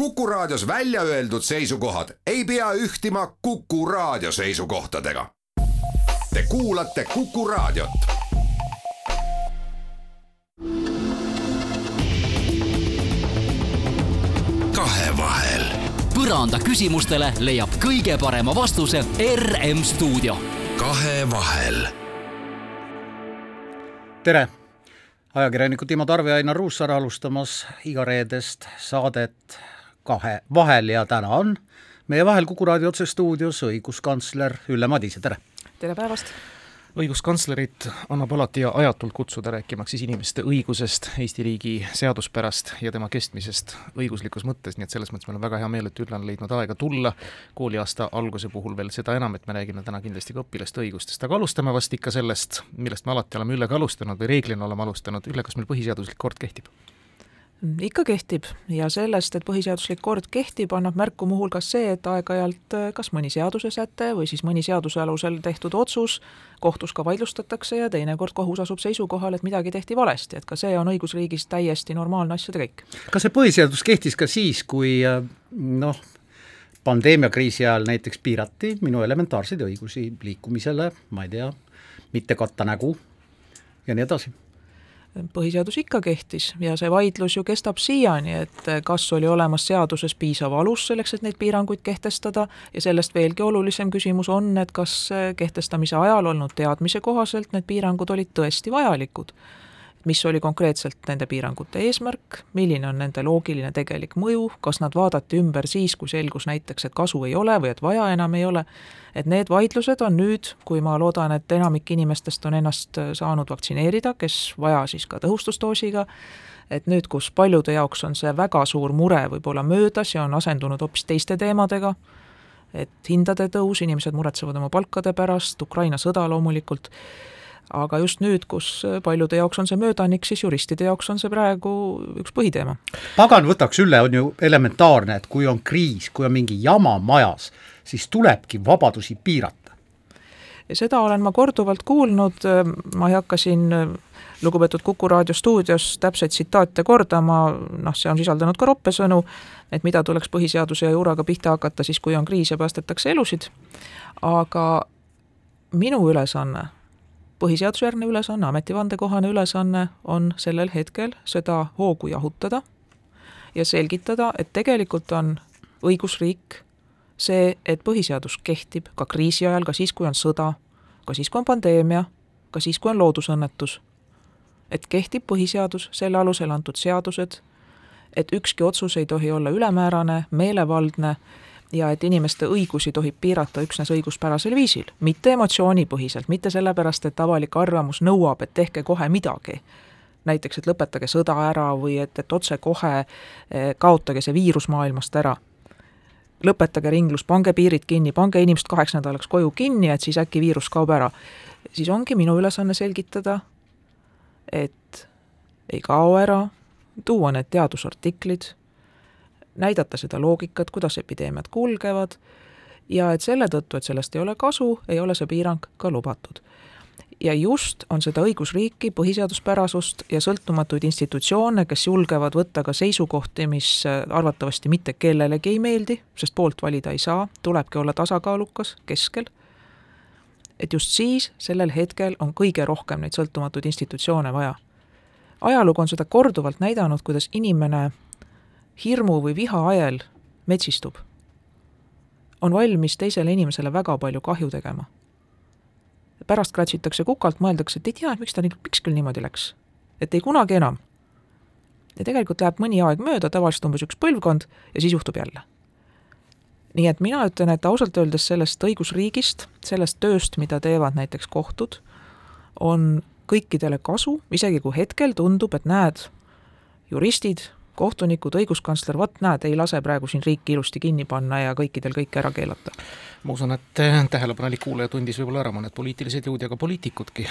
Kuku Raadios välja öeldud seisukohad ei pea ühtima Kuku Raadio seisukohtadega. Te kuulate Kuku Raadiot. kahevahel. põranda küsimustele leiab kõige parema vastuse RM stuudio. kahevahel. tere, ajakirjanikud Timo Tarve ja Ainar Ruussaar alustamas igareedest saadet Kahe vahel ja täna on meie vahel Kuku raadio otsestuudios õiguskantsler Ülle Madise, tere! tere päevast! õiguskantslerit annab alati ja ajatult kutsuda rääkimaks siis inimeste õigusest, Eesti riigi seaduspärast ja tema kestmisest õiguslikus mõttes, nii et selles mõttes meil on väga hea meel, et Ülle on leidnud aega tulla kooliaasta alguse puhul veel seda enam, et me räägime täna kindlasti ka õpilaste õigustest, aga alustame vast ikka sellest, millest me alati oleme Üllega alustanud või reeglina oleme alustanud, Ülle, kas meil põhiseaduslik kord kehtib? Ikka kehtib ja sellest, et põhiseaduslik kord kehtib, annab märku muuhulgas see, et aeg-ajalt äh, kas mõni seadusesäte või siis mõni seaduse alusel tehtud otsus kohtus ka vaidlustatakse ja teinekord kohus asub seisukohal, et midagi tehti valesti, et ka see on õigusriigis täiesti normaalne asjade käik. kas see põhiseadus kehtis ka siis, kui äh, noh, pandeemiakriisi ajal näiteks piirati minu elementaarseid õigusi liikumisele, ma ei tea, mitte katta nägu ja nii edasi põhiseadus ikka kehtis ja see vaidlus ju kestab siiani, et kas oli olemas seaduses piisav alus selleks, et neid piiranguid kehtestada. Ja sellest veelgi olulisem küsimus on, et kas kehtestamise ajal olnud teadmise kohaselt need piirangud olid tõesti vajalikud mis oli konkreetselt nende piirangute eesmärk, milline on nende loogiline tegelik mõju, kas nad vaadati ümber siis, kui selgus näiteks, et kasu ei ole või et vaja enam ei ole, et need vaidlused on nüüd, kui ma loodan, et enamik inimestest on ennast saanud vaktsineerida, kes vaja siis ka tõhustusdoosiga, et nüüd, kus paljude jaoks on see väga suur mure võib-olla möödas ja on asendunud hoopis teiste teemadega, et hindade tõus, inimesed muretsevad oma palkade pärast, Ukraina sõda loomulikult, aga just nüüd, kus paljude jaoks on see möödanik, siis juristide jaoks on see praegu üks põhiteema. pagan võtaks üle, on ju elementaarne, et kui on kriis, kui on mingi jama majas, siis tulebki vabadusi piirata. seda olen ma korduvalt kuulnud, ma ei hakka siin lugupeetud Kuku raadio stuudios täpseid tsitaate kordama, noh, see on sisaldanud ka roppesõnu, et mida tuleks põhiseaduse ja juuraga pihta hakata siis, kui on kriis ja päästetakse elusid, aga minu ülesanne põhiseadusjärgne ülesanne, ametivandekohane ülesanne on sellel hetkel seda hoogu jahutada ja selgitada, et tegelikult on õigusriik see, et põhiseadus kehtib ka kriisi ajal, ka siis, kui on sõda, ka siis, kui on pandeemia, ka siis, kui on loodusõnnetus. et kehtib põhiseadus, selle alusel antud seadused, et ükski otsus ei tohi olla ülemäärane, meelevaldne ja et inimeste õigusi tohib piirata üksnes õiguspärasel viisil, mitte emotsioonipõhiselt, mitte sellepärast, et avalik arvamus nõuab, et tehke kohe midagi. näiteks, et lõpetage sõda ära või et, et otsekohe eh, kaotage see viirus maailmast ära. lõpetage ringlus, pange piirid kinni, pange inimesed kaheks nädalaks koju kinni, et siis äkki viirus kaob ära. siis ongi minu ülesanne selgitada, et ei kao ära, tuua need teadusartiklid näidata seda loogikat, kuidas epideemiad kulgevad ja et selle tõttu, et sellest ei ole kasu, ei ole see piirang ka lubatud. ja just on seda õigusriiki, põhiseaduspärasust ja sõltumatuid institutsioone, kes julgevad võtta ka seisukohti, mis arvatavasti mitte kellelegi ei meeldi, sest poolt valida ei saa, tulebki olla tasakaalukas keskel, et just siis, sellel hetkel on kõige rohkem neid sõltumatuid institutsioone vaja. ajalugu on seda korduvalt näidanud, kuidas inimene hirmu või viha ajel metsistub, on valmis teisele inimesele väga palju kahju tegema. pärast kratsitakse kukalt, mõeldakse, et ei tea, miks ta nii, miks küll niimoodi läks. et ei kunagi enam. ja tegelikult läheb mõni aeg mööda, tavaliselt umbes üks põlvkond, ja siis juhtub jälle. nii et mina ütlen, et ausalt öeldes sellest õigusriigist, sellest tööst, mida teevad näiteks kohtud, on kõikidele kasu, isegi kui hetkel tundub, et näed, juristid, kohtunikud, õiguskantsler, vot näed, ei lase praegu siin riiki ilusti kinni panna ja kõikidel kõike ära keelata. ma usun, et tähelepanelik kuulaja tundis võib-olla ära mõned poliitilised jõud ja ka poliitikudki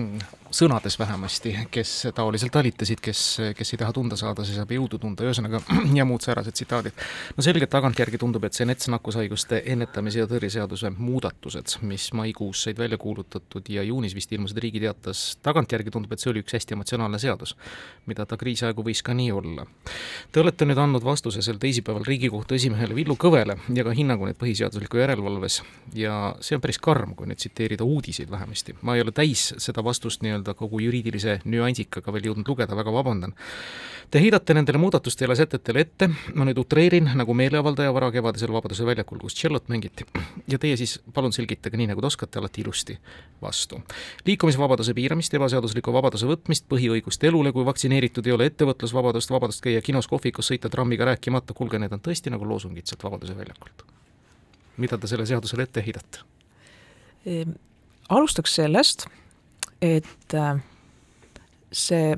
sõnades vähemasti, kes taoliselt talitasid, kes, kes ei taha tunda saada, see saab jõudu tunda, ühesõnaga ja muud säärased tsitaadid. no selgelt tagantjärgi tundub, et see NETS nakkushaiguste ennetamise ja tõrje seaduse muudatused, mis maikuus said välja kuulutatud ja juunis vist ilmusid Riigi Teatas, tagantjärgi tundub, et see oli üks hästi emotsionaalne seadus, mida ta kriisiaegu võis ka nii olla. Te olete nüüd andnud vastuse sel teisipäeval Riigikohtu esimehele Villu Kõvele ja ka hinnangu nüüd põhiseadusliku järelevalves ja see on päris karm, kui nüüd tsiteerida uudiseid vähemasti. ma ei ole täis seda vastust nii-öelda kogu juriidilise nüansikaga veel jõudnud lugeda, väga vabandan. Te heidate nendele muudatustele sätetele ette, ma nüüd utreerin, nagu meeleavaldaja varakevadisel Vabaduse väljakul, kus tšellot mängiti. ja teie siis palun selgitage nii, nagu te oskate, alati ilusti vastu. liikumisvabaduse piiramist, ebaseadusliku vabaduse võtmist, põhiõigust elule, kui vaktsineeritud ei ole, ettevõtlusvabadust, vabadust käia kinos, kohvikus, sõita trammiga rääkimata, kuulge, need on tõesti nagu loosungid sealt Vabaduse väljakult. mida te selle seadusele ette heidate? Ehm, alustaks sellest, et äh, see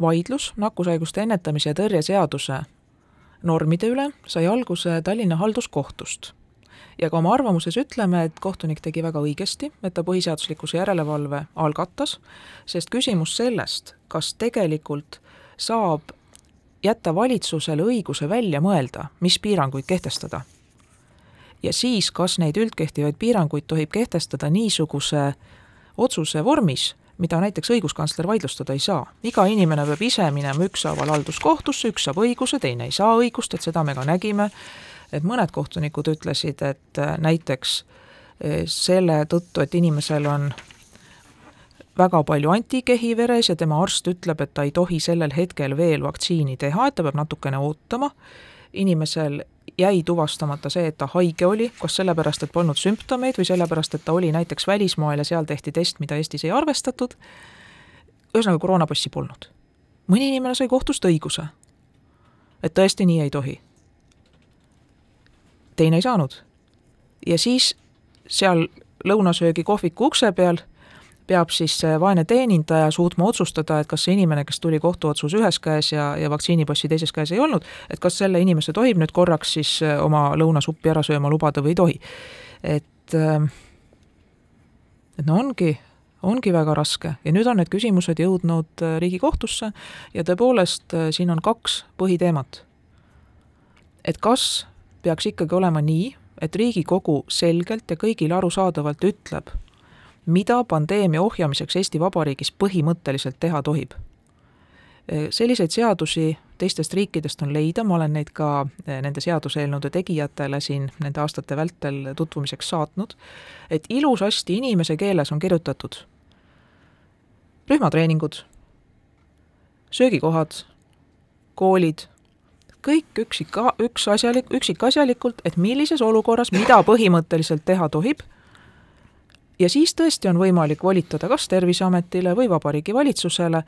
vaidlus nakkushaiguste ennetamise ja tõrje seaduse normide üle sai alguse Tallinna halduskohtust. ja ka oma arvamuses ütleme, et kohtunik tegi väga õigesti, et ta põhiseaduslikkuse järelevalve algatas, sest küsimus sellest, kas tegelikult saab jätta valitsusele õiguse välja mõelda, mis piiranguid kehtestada. ja siis, kas neid üldkehtivaid piiranguid tohib kehtestada niisuguse otsuse vormis, mida näiteks õiguskantsler vaidlustada ei saa. iga inimene peab ise minema ükshaaval halduskohtusse, üks saab õiguse, teine ei saa õigust, et seda me ka nägime, et mõned kohtunikud ütlesid, et äh, näiteks äh, selle tõttu, et inimesel on väga palju antikehi veres ja tema arst ütleb, et ta ei tohi sellel hetkel veel vaktsiini teha, et ta peab natukene ootama, inimesel jäi tuvastamata see, et ta haige oli, kas sellepärast, et polnud sümptomeid või sellepärast, et ta oli näiteks välismaal ja seal tehti test, mida Eestis ei arvestatud, ühesõnaga koroonapassi polnud. mõni inimene sai kohtust õiguse, et tõesti nii ei tohi. teine ei saanud. ja siis seal lõunasöögi kohviku ukse peal peab siis see vaene teenindaja suutma otsustada, et kas see inimene, kes tuli kohtuotsus ühes käes ja, ja vaktsiinipassi teises käes ei olnud, et kas selle inimese tohib nüüd korraks siis äh, oma lõunasuppi ära sööma lubada või ei tohi. et, äh, et no ongi, ongi väga raske ja nüüd on need küsimused jõudnud äh, Riigikohtusse ja tõepoolest siin on kaks põhiteemat. et kas peaks ikkagi olema nii, et Riigikogu selgelt ja kõigile arusaadavalt ütleb, mida pandeemia ohjamiseks Eesti Vabariigis põhimõtteliselt teha tohib. selliseid seadusi teistest riikidest on leida, ma olen neid ka eh, nende seaduseelnõude tegijatele siin nende aastate vältel tutvumiseks saatnud, et ilusasti inimese keeles on kirjutatud rühmatreeningud, söögikohad, koolid, kõik üksika, ükasjalik, üksikasjalikult, et millises olukorras mida põhimõtteliselt teha tohib ja siis tõesti on võimalik volitada kas Terviseametile või Vabariigi Valitsusele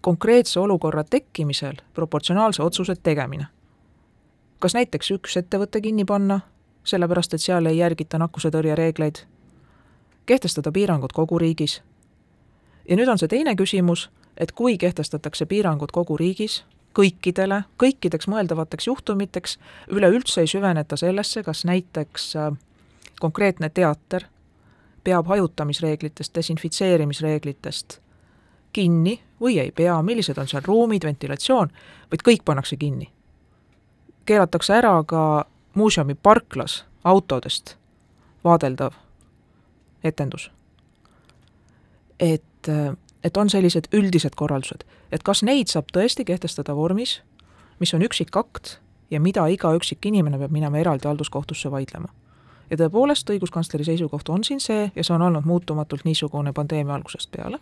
konkreetse olukorra tekkimisel proportsionaalse otsuse tegemine. kas näiteks üks ettevõte kinni panna, sellepärast et seal ei järgita nakkusetõrje reegleid, kehtestada piirangud kogu riigis. ja nüüd on see teine küsimus, et kui kehtestatakse piirangud kogu riigis, kõikidele, kõikideks mõeldavateks juhtumiteks, üleüldse ei süveneta sellesse, kas näiteks äh, konkreetne teater peab hajutamisreeglitest, desinfitseerimisreeglitest kinni või ei pea, millised on seal ruumid, ventilatsioon, vaid kõik pannakse kinni. keelatakse ära ka muuseumi parklas autodest vaadeldav etendus. et, et on sellised üldised korraldused, et kas neid saab tõesti kehtestada vormis, mis on üksikakt ja mida iga üksik inimene peab minema eraldi halduskohtusse vaidlema ja tõepoolest, õiguskantsleri seisukoht on siin see ja see on olnud muutumatult niisugune pandeemia algusest peale,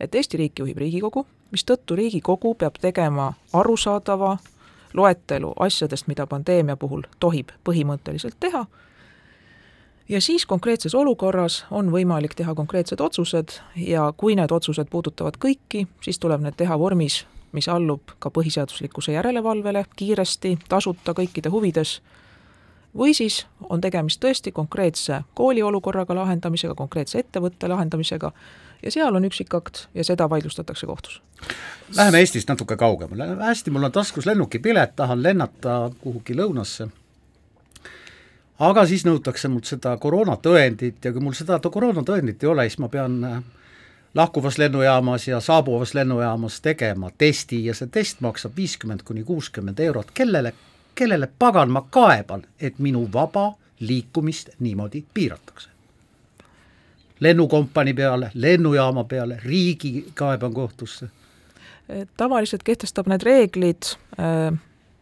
et Eesti riiki juhib Riigikogu, mistõttu Riigikogu peab tegema arusaadava loetelu asjadest, mida pandeemia puhul tohib põhimõtteliselt teha, ja siis konkreetses olukorras on võimalik teha konkreetsed otsused ja kui need otsused puudutavad kõiki, siis tuleb need teha vormis, mis allub ka põhiseaduslikkuse järelevalvele kiiresti, tasuta, kõikide huvides või siis on tegemist tõesti konkreetse kooli olukorraga lahendamisega, konkreetse ettevõtte lahendamisega ja seal on üksikakt ja seda vaidlustatakse kohtus. Läheme Eestist natuke kaugemale, hästi, mul on taskus lennukipilet, tahan lennata kuhugi lõunasse, aga siis nõutakse mult seda koroonatõendit ja kui mul seda koroonatõendit ei ole, siis ma pean äh, lahkuvas lennujaamas ja saabuvas lennujaamas tegema testi ja see test maksab viiskümmend kuni kuuskümmend eurot, kellele, kellele pagan ma kaeban, et minu vaba liikumist niimoodi piiratakse? lennukompanii peale, lennujaama peale, riigi kaeban kohtusse. tavaliselt kehtestab need reeglid äh,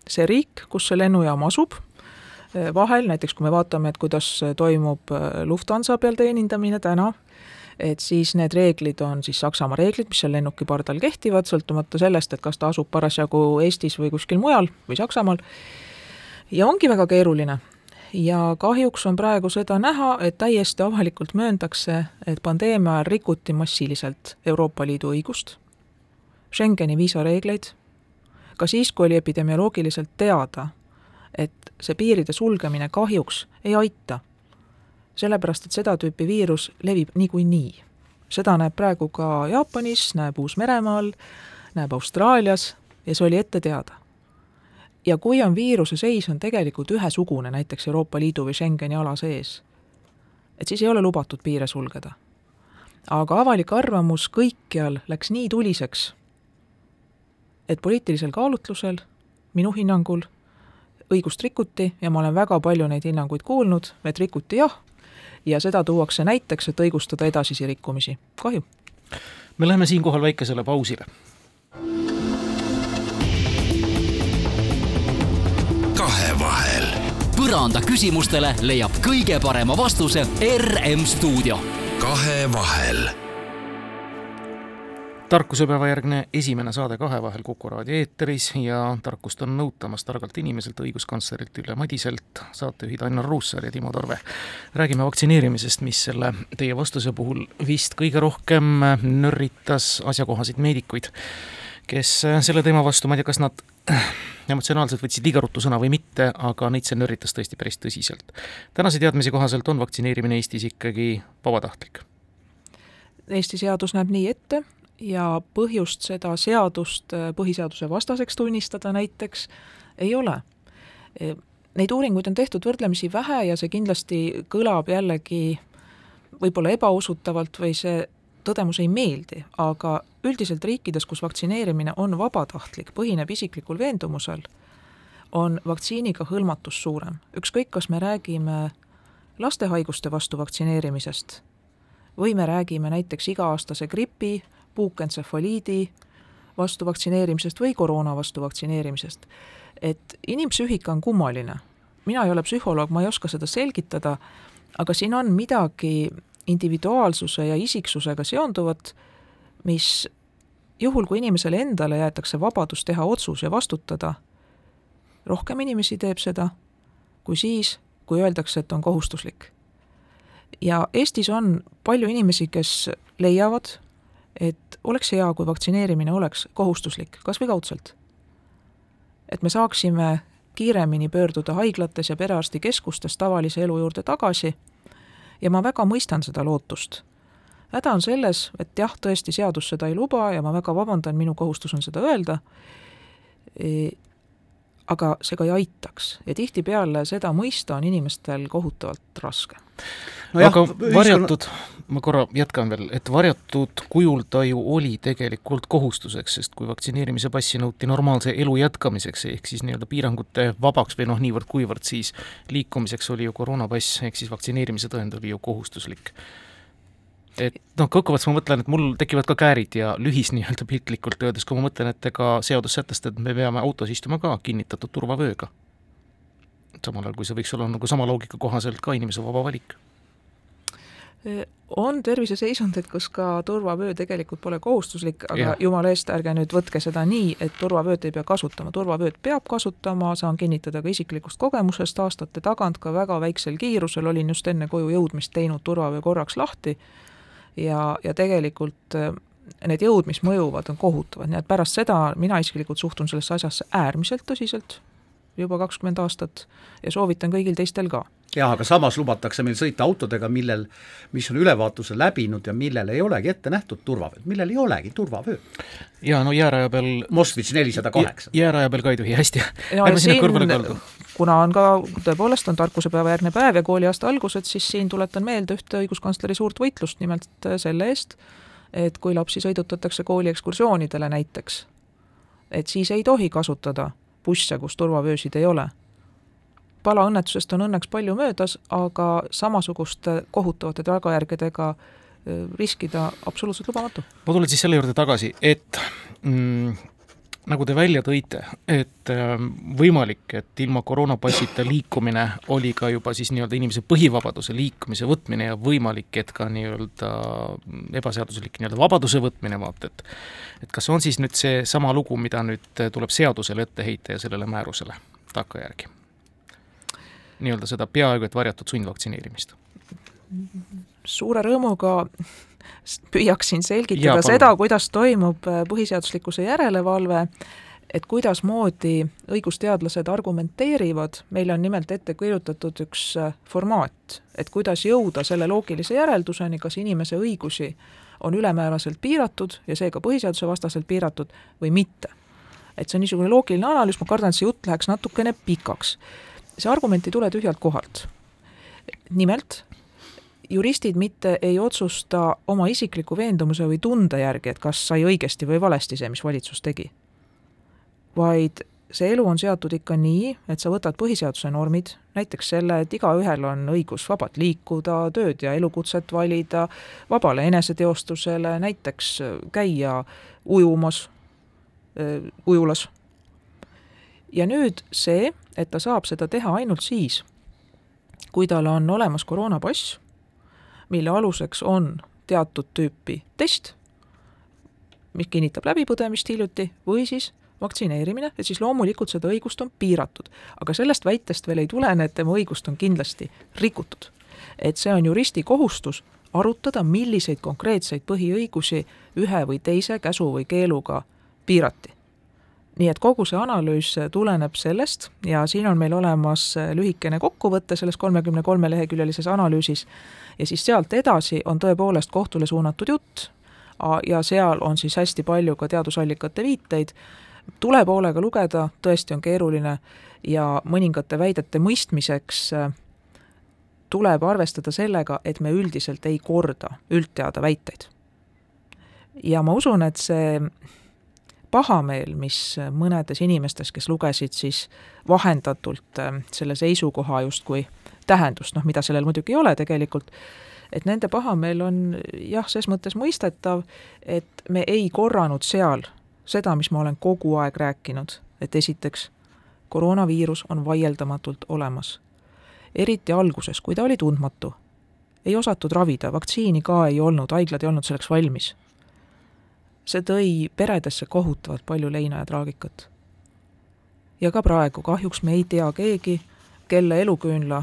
see riik, kus see lennujaam asub, äh, vahel näiteks kui me vaatame, et kuidas toimub äh, Lufthansa peal teenindamine täna, et siis need reeglid on siis Saksamaa reeglid, mis seal lennuki pardal kehtivad, sõltumata sellest, et kas ta asub parasjagu Eestis või kuskil mujal või Saksamaal, ja ongi väga keeruline. ja kahjuks on praegu seda näha, et täiesti avalikult mööndakse, et pandeemia ajal rikuti massiliselt Euroopa Liidu õigust, Schengeni viisareegleid, ka siis, kui oli epidemioloogiliselt teada, et see piiride sulgemine kahjuks ei aita sellepärast, et seda tüüpi viirus levib niikuinii. seda näeb praegu ka Jaapanis, näeb Uus-Meremaal, näeb Austraalias ja see oli ette teada. ja kui on viiruse seis on tegelikult ühesugune näiteks Euroopa Liidu või Schengeni ala sees, et siis ei ole lubatud piire sulgeda. aga avalik arvamus kõikjal läks nii tuliseks, et poliitilisel kaalutlusel minu hinnangul õigust rikuti ja ma olen väga palju neid hinnanguid kuulnud, et rikuti jah, ja seda tuuakse näiteks, et õigustada edasisi rikkumisi. kahju. me läheme siinkohal väikesele pausile. kahevahel. põranda küsimustele leiab kõige parema vastuse RM stuudio. kahevahel tarkusepäeva järgne esimene saade Kahevahel Kuku raadio eetris ja tarkust on nõutamas targalt inimeselt, õiguskantslerilt Ülle Madiselt, saatejuhid Ainar Ruussaar ja Timo Tarve. räägime vaktsineerimisest, mis selle teie vastuse puhul vist kõige rohkem nörritas asjakohaseid meedikuid, kes selle teema vastu, ma ei tea, kas nad emotsionaalselt võtsid liiga ruttu sõna või mitte, aga neid see nörritas tõesti päris tõsiselt. tänase teadmise kohaselt on vaktsineerimine Eestis ikkagi vabatahtlik Eesti seadus näeb nii ette ja põhjust seda seadust äh, põhiseaduse vastaseks tunnistada näiteks ei ole. E, neid uuringuid on tehtud võrdlemisi vähe ja see kindlasti kõlab jällegi võib-olla ebausutavalt või see tõdemus ei meeldi, aga üldiselt riikides, kus vaktsineerimine on vabatahtlik, põhineb isiklikul veendumusel, on vaktsiiniga hõlmatus suurem. ükskõik, kas me räägime laste haiguste vastu vaktsineerimisest või me räägime näiteks iga-aastase gripi puukentsefaliidi vastu vaktsineerimisest või koroona vastu vaktsineerimisest. et inimpsüühika on kummaline. mina ei ole psühholoog, ma ei oska seda selgitada, aga siin on midagi individuaalsuse ja isiksusega seonduvat, mis juhul, kui inimesele endale jäetakse vabadus teha otsus ja vastutada, rohkem inimesi teeb seda kui siis, kui öeldakse, et on kohustuslik. ja Eestis on palju inimesi, kes leiavad, et oleks hea, kui vaktsineerimine oleks kohustuslik, kas või kaudselt. et me saaksime kiiremini pöörduda haiglates ja perearstikeskustes tavalise elu juurde tagasi ja ma väga mõistan seda lootust. häda on selles, et jah, tõesti, seadus seda ei luba ja ma väga vabandan, minu kohustus on seda öelda, e, aga see ka ei aitaks ja tihtipeale seda mõista on inimestel kohutavalt raske no aga varjatud, ma korra jätkan veel, et varjatud kujul ta ju oli tegelikult kohustuseks, sest kui vaktsineerimise passi nõuti normaalse elu jätkamiseks, ehk siis nii-öelda piirangute vabaks või noh, niivõrd-kuivõrd siis liikumiseks oli ju koroonapass, ehk siis vaktsineerimise tõend oli ju kohustuslik. et noh, kokkuvõttes ma mõtlen, et mul tekivad ka käärid ja lühis nii-öelda piltlikult öeldes, kui ma mõtlen, et ega seadus sätestab, et me peame autos istuma ka kinnitatud turvavööga. Samal ajal, kui see võiks olla nagu sama loogika kohaselt ka inimese vaba valik. On terviseseisundeid, kus ka turvavöö tegelikult pole kohustuslik, aga ja. jumala eest, ärge nüüd võtke seda nii, et turvavööd ei pea kasutama, turvavööd peab kasutama, saan kinnitada ka isiklikust kogemusest, aastate tagant ka väga väiksel kiirusel olin just enne koju jõudmist teinud turvavöö korraks lahti. Ja, ja tegelikult äh, need jõud, mis mõjuvad, on kohutavad, nii et pärast seda mina isiklikult suhtun sellesse asjasse äärmiselt tõsiselt, juba kakskümmend aastat, ja soovitan kõigil teistel ka jah, aga samas lubatakse meil sõita autodega, millel, mis on ülevaatuse läbinud ja millel ei olegi ette nähtud turvavööd, millel ei olegi turvavööd. jaa, no jääraja peal Moskvitš nelisada kaheksa. jääraja peal ka ei tohi, hästi. ärme sinna kõrvale kaldu. kuna on ka, tõepoolest on tarkusepäeva järgne päev ja kooliaasta algused, siis siin tuletan meelde ühte õiguskantsleri suurt võitlust, nimelt selle eest, et kui lapsi sõidutatakse kooliekskursioonidele näiteks, et siis ei tohi kasutada busse, kus turvavöösid ei ole. palaõnnetusest on õnneks palju möödas, aga samasuguste kohutavate tagajärgedega riskida absoluutselt lubamatu. ma tulen siis selle juurde tagasi, et mm, nagu te välja tõite, et ähm, võimalik, et ilma koroonapassita liikumine oli ka juba siis nii-öelda inimese põhivabaduse liikumise võtmine ja võimalik, et ka nii-öelda ebaseaduslik nii-öelda vabaduse võtmine, vaata et et kas on siis nüüd seesama lugu, mida nüüd tuleb seadusele ette heita ja sellele määrusele takkajärgi? nii-öelda seda peaaegu et varjatud sundvaktsineerimist? suure rõõmuga püüaksin selgitada ja, seda, kuidas toimub äh, põhiseaduslikkuse järelevalve, et kuidasmoodi õigusteadlased argumenteerivad, meile on nimelt ette kirjutatud üks äh, formaat, et kuidas jõuda selle loogilise järelduseni, kas inimese õigusi on ülemääraselt piiratud ja seega põhiseaduse vastaselt piiratud või mitte. et see on niisugune loogiline analüüs, ma kardan, et see jutt läheks natukene pikaks. see argument ei tule tühjalt kohalt. nimelt juristid mitte ei otsusta oma isikliku veendumuse või tunde järgi, et kas sai õigesti või valesti see, mis valitsus tegi. vaid see elu on seatud ikka nii, et sa võtad põhiseaduse normid, näiteks selle, et igaühel on õigus vabalt liikuda, tööd ja elukutset valida, vabale eneseteostusele, näiteks käia ujumas, ujulas. ja nüüd see, et ta saab seda teha ainult siis, kui tal on olemas koroonapass mille aluseks on teatud tüüpi test, mis kinnitab läbipõdemist hiljuti, või siis vaktsineerimine, et siis loomulikult seda õigust on piiratud. aga sellest väitest veel ei tulene, et tema õigust on kindlasti rikutud. et see on juristi kohustus arutada, milliseid konkreetseid põhiõigusi ühe või teise käsu või keeluga piirati nii et kogu see analüüs tuleneb sellest ja siin on meil olemas lühikene kokkuvõte selles kolmekümne kolme leheküljelises analüüsis ja siis sealt edasi on tõepoolest kohtule suunatud jutt ja seal on siis hästi palju ka teadusallikate viiteid, tuleb hoolega lugeda, tõesti on keeruline ja mõningate väidete mõistmiseks tuleb arvestada sellega, et me üldiselt ei korda üldteada väiteid. ja ma usun, et see pahameel, mis mõnedes inimestes, kes lugesid siis vahendatult äh, selle seisukoha justkui tähendust, noh mida sellel muidugi ei ole tegelikult, et nende pahameel on jah, ses mõttes mõistetav, et me ei korranud seal seda, mis ma olen kogu aeg rääkinud, et esiteks, koroonaviirus on vaieldamatult olemas. eriti alguses, kui ta oli tundmatu, ei osatud ravida, vaktsiini ka ei olnud, haiglad ei olnud selleks valmis see tõi peredesse kohutavalt palju leina ja traagikat. ja ka praegu kahjuks me ei tea keegi, kelle eluküünla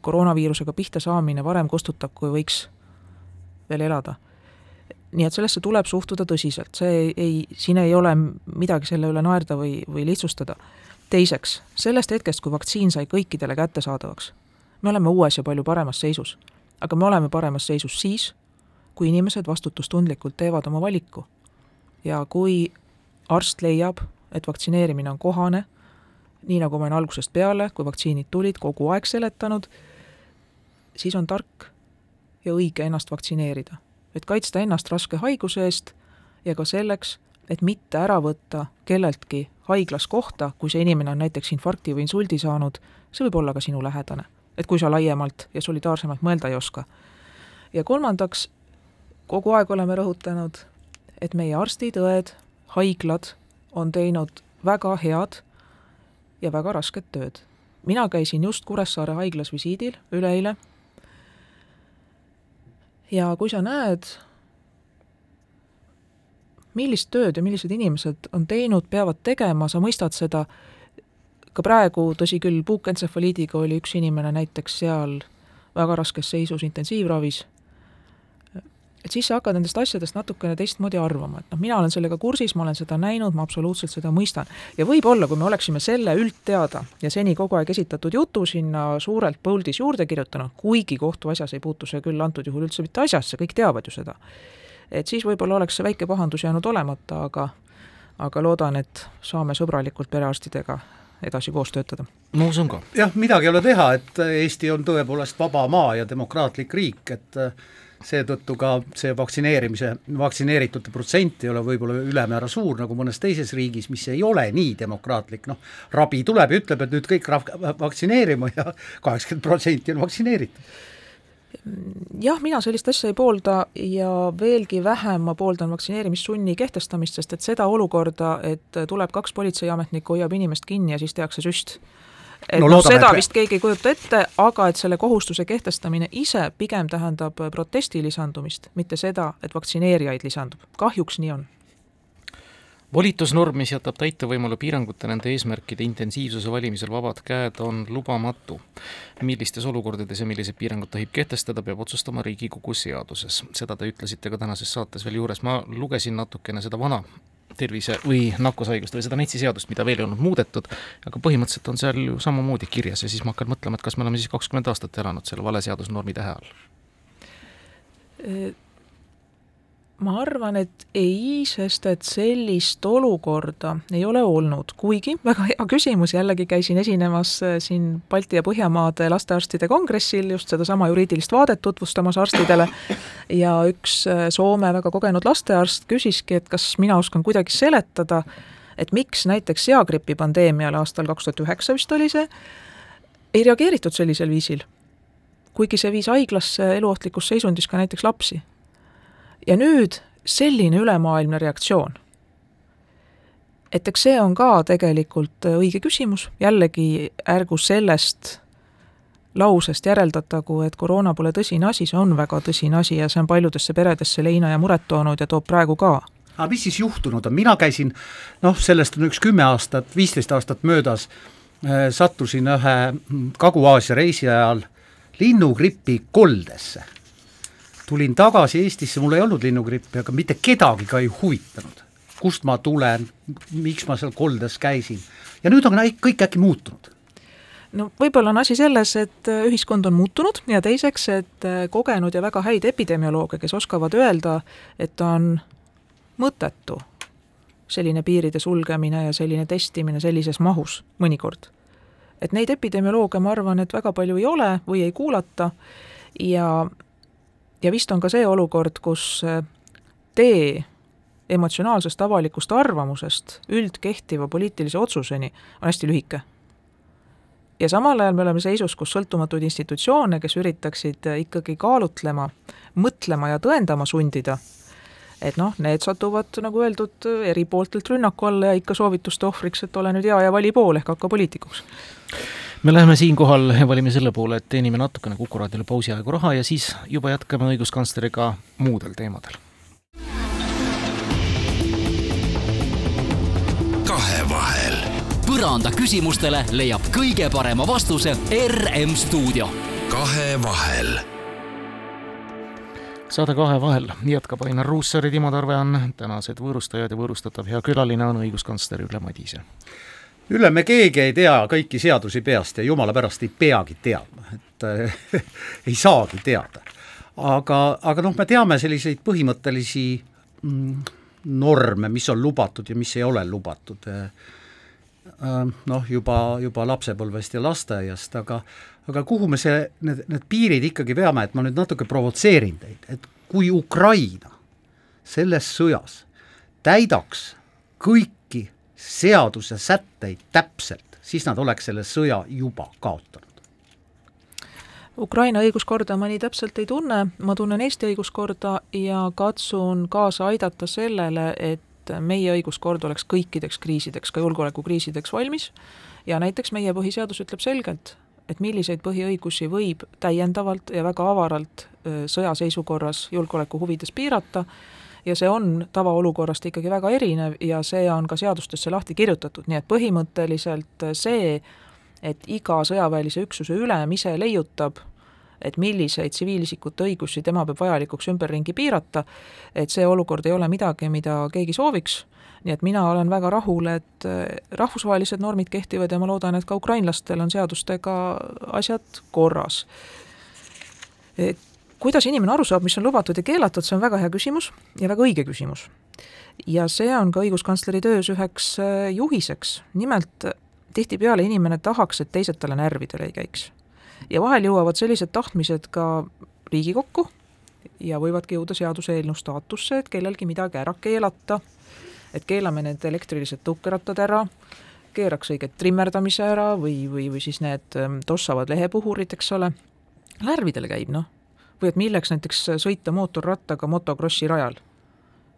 koroonaviirusega pihta saamine varem kustutab, kui võiks veel elada. nii et sellesse tuleb suhtuda tõsiselt, see ei, ei, siin ei ole midagi selle üle naerda või, või lihtsustada. teiseks, sellest hetkest, kui vaktsiin sai kõikidele kättesaadavaks, me oleme uues ja palju paremas seisus. aga me oleme paremas seisus siis, kui inimesed vastutustundlikult teevad oma valiku. ja kui arst leiab, et vaktsineerimine on kohane, nii nagu ma olen algusest peale, kui vaktsiinid tulid, kogu aeg seletanud, siis on tark ja õige ennast vaktsineerida. et kaitsta ennast raske haiguse eest ja ka selleks, et mitte ära võtta kelleltki haiglas kohta, kui see inimene on näiteks infarkti või insuldi saanud, see võib olla ka sinu lähedane. et kui sa laiemalt ja solidaarsemalt mõelda ei oska. ja kolmandaks, kogu aeg oleme rõhutanud, et meie arstid, õed, haiglad on teinud väga head ja väga rasket tööd. mina käisin just Kuressaare haiglas visiidil üleeile. Ja kui sa näed, millist tööd ja millised inimesed on teinud, peavad tegema, sa mõistad seda, ka praegu, tõsi küll, puukentsefaliidiga oli üks inimene näiteks seal väga raskes seisus intensiivravis et siis sa hakkad nendest asjadest natukene teistmoodi arvama, et noh, mina olen sellega kursis, ma olen seda näinud, ma absoluutselt seda mõistan. ja võib-olla, kui me oleksime selle üldteada ja seni kogu aeg esitatud jutu sinna suurelt puldis juurde kirjutanud, kuigi kohtuasjas ei puutu see küll antud juhul üldse mitte asjasse, kõik teavad ju seda, et siis võib-olla oleks see väike pahandus jäänud olemata, aga aga loodan, et saame sõbralikult perearstidega edasi koos töötada. ma usun ka. jah, midagi ei ole teha, et Eesti on tõepoolest vaba maa ja demokraatlik riik, et seetõttu ka see vaktsineerimise, vaktsineeritute protsent ei ole võib-olla ülemäära suur, nagu mõnes teises riigis, mis ei ole nii demokraatlik, noh, rabi tuleb ja ütleb, et nüüd kõik vaktsineerima ja kaheksakümmend protsenti on vaktsineeritud jah, mina sellist asja ei poolda ja veelgi vähem ma pooldan vaktsineerimissunni kehtestamist, sest et seda olukorda, et tuleb kaks politseiametnikku, hoiab inimest kinni ja siis tehakse süst. Et no, noh, seda vist keegi ei kujuta ette, aga et selle kohustuse kehtestamine ise pigem tähendab protesti lisandumist, mitte seda, et vaktsineerijaid lisandub. kahjuks nii on volitusnorm, mis jätab täitevvõimule piirangute nende eesmärkide intensiivsuse valimisel vabad käed, on lubamatu. millistes olukordades ja milliseid piiranguid tohib kehtestada, peab otsustama Riigikogu seaduses. seda te ütlesite ka tänases saates veel juures, ma lugesin natukene seda vana tervise või nakkushaigust või seda NETS-i seadust, mida veel ei olnud muudetud, aga põhimõtteliselt on seal ju samamoodi kirjas ja siis ma hakkan mõtlema, et kas me oleme siis kakskümmend aastat elanud selle vale seadusnormi tähe all ma arvan, et ei, sest et sellist olukorda ei ole olnud, kuigi väga hea küsimus, jällegi käisin esinemas äh, siin Balti ja Põhjamaade lastearstide kongressil just sedasama juriidilist vaadet tutvustamas arstidele. Ja üks äh, Soome väga kogenud lastearst küsiski, et kas mina oskan kuidagi seletada, et miks näiteks seagripi pandeemiale aastal kaks tuhat üheksa vist oli see, ei reageeritud sellisel viisil. kuigi see viis haiglasse eluohtlikus seisundis ka näiteks lapsi ja nüüd selline ülemaailmne reaktsioon. et eks see on ka tegelikult õige küsimus, jällegi ärgu sellest lausest järeldatagu, et koroona pole tõsine asi, see on väga tõsine asi ja see on paljudesse peredesse leina ja muret toonud ja toob praegu ka. aga mis siis juhtunud on, mina käisin noh, sellest on üks kümme aastat, viisteist aastat möödas, äh, sattusin ühe Kagu-Aasia reisi ajal linnugripi koldesse tulin tagasi Eestisse, mul ei olnud linnugrippi, aga mitte kedagi ka ei huvitanud, kust ma tulen, miks ma seal koldes käisin. ja nüüd on kõik äkki muutunud no võib-olla on asi selles, et äh, ühiskond on muutunud ja teiseks, et äh, kogenud ja väga häid epidemiolooge, kes oskavad öelda, et on mõttetu selline piiride sulgemine ja selline testimine sellises mahus mõnikord. et neid epidemiolooge, ma arvan, et väga palju ei ole või ei kuulata ja ja vist on ka see olukord, kus äh, tee emotsionaalsest avalikust arvamusest üldkehtiva poliitilise otsuseni on hästi lühike. ja samal ajal me oleme seisus, kus sõltumatuid institutsioone, kes üritaksid äh, ikkagi kaalutlema, mõtlema ja tõendama sundida, et noh, need satuvad, nagu öeldud, eri pooltelt rünnaku alla ja ikka soovituste ohvriks, et ole nüüd hea ja vali pool ehk hakka poliitikuks me läheme siinkohal valime selle poole, et teenime natukene Kuku raadiole pausi aegu raha ja siis juba jätkame õiguskantsleriga muudel teemadel. kahevahel. põranda küsimustele leiab kõige parema vastuse RM stuudio. kahevahel saade Kahe vahel jätkab Ainar Ruussaar ja Timo Tarve on tänased võõrustajad ja võõrustatav hea külaline on õiguskantsler Ülle Madise Ülle, me keegi ei tea kõiki seadusi peast ja jumala pärast ei peagi teadma, et äh, ei saagi teada. aga, aga noh, me teame selliseid põhimõttelisi mm, norme, mis on lubatud ja mis ei ole lubatud äh, noh, juba, juba lapsepõlvest ja lasteaiast, aga aga kuhu me see, need, need piirid ikkagi veame, et ma nüüd natuke provotseerin teid, et kui Ukraina selles sõjas täidaks kõik seaduse sätteid täpselt, siis nad oleks selle sõja juba kaotanud. Ukraina õiguskorda ma nii täpselt ei tunne, ma tunnen Eesti õiguskorda ja katsun kaasa aidata sellele, et meie õiguskord oleks kõikideks kriisideks, ka julgeolekukriisideks valmis. Ja näiteks meie põhiseadus ütleb selgelt, et milliseid põhiõigusi võib täiendavalt ja väga avaralt sõjaseisukorras julgeoleku huvides piirata ja see on tavaolukorrast ikkagi väga erinev ja see on ka seadustesse lahti kirjutatud, nii et põhimõtteliselt see, et iga sõjaväelise üksuse ülem ise leiutab, et milliseid tsiviilisikute õigusi tema peab vajalikuks ümberringi piirata, et see olukord ei ole midagi, mida keegi sooviks, nii et mina olen väga rahul, et rahvusvahelised normid kehtivad ja ma loodan, et ka ukrainlastel on seadustega asjad korras kuidas inimene aru saab, mis on lubatud ja keelatud, see on väga hea küsimus ja väga õige küsimus. ja see on ka õiguskantsleri töös üheks äh, juhiseks, nimelt tihtipeale inimene tahaks, et teised talle närvidele ei käiks. ja vahel jõuavad sellised tahtmised ka Riigikokku ja võivadki jõuda seaduseelnõu staatusse, et kellelgi midagi ära keelata, et keelame need elektrilised tõukerattad ära, keeraks õiget trimmerdamise ära või, või, või siis need ähm, tossavad lehepuhurid, eks ole, lärvidele käib noh. Või et milleks näiteks sõita mootorrattaga motokrossi rajal.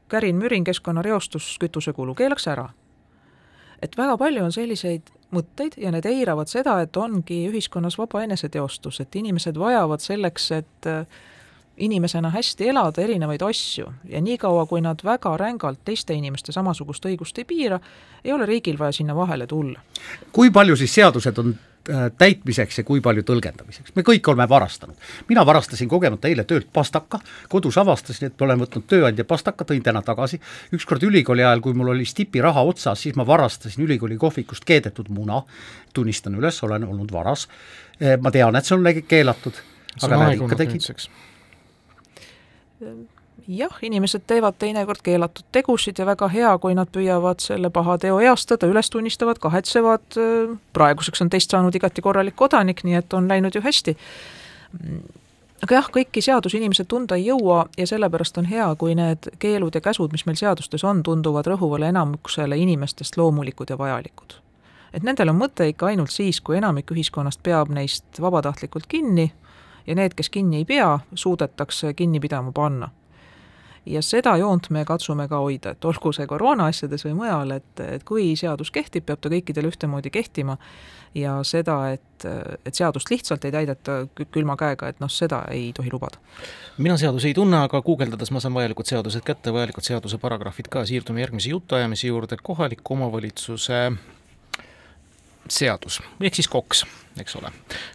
kärin-mürin, keskkonnareostus, kütusekulu, keelaks ära. et väga palju on selliseid mõtteid ja need eiravad seda, et ongi ühiskonnas vaba eneseteostus, et inimesed vajavad selleks, et äh, inimesena hästi elada erinevaid asju ja niikaua, kui nad väga rängalt teiste inimeste samasugust õigust ei piira, ei ole riigil vaja sinna vahele tulla. kui palju siis seadused on täitmiseks ja kui palju tõlgendamiseks, me kõik oleme varastanud. mina varastasin kogemata eile töölt pastaka, kodus avastasin, et olen võtnud tööandja pastaka, tõin täna tagasi, ükskord ülikooli ajal, kui mul oli stipiraha otsas, siis ma varastasin ülikooli kohvikust keedetud muna, tunnistan üles, olen olnud varas, äh, ma tean, et see on keelatud, aga näed, ikka tegid jah, inimesed teevad teinekord keelatud tegusid ja väga hea, kui nad püüavad selle paha teo eastada, üles tunnistavad, kahetsevad, praeguseks on teist saanud igati korralik kodanik, nii et on läinud ju hästi. aga jah, kõiki seadusi inimesed tunda ei jõua ja sellepärast on hea, kui need keelud ja käsud, mis meil seadustes on, tunduvad rõhuvale enamusele inimestest loomulikud ja vajalikud. et nendel on mõte ikka ainult siis, kui enamik ühiskonnast peab neist vabatahtlikult kinni ja need, kes kinni ei pea, suudetakse kinni pidama panna. Ja seda joont me katsume ka hoida, et olgu see koroona asjades või mujal, et, et kui seadus kehtib, peab ta kõikidel ühtemoodi kehtima. Ja seda, et, et seadust lihtsalt ei täideta külma käega, et noh, seda ei tohi lubada. mina seadusi ei tunne, aga guugeldades ma saan vajalikud seadused kätte, vajalikud seaduse paragrahvid ka, siirdume järgmise jutuajamise juurde, kohaliku omavalitsuse seadus, ehk siis KOKS, eks ole.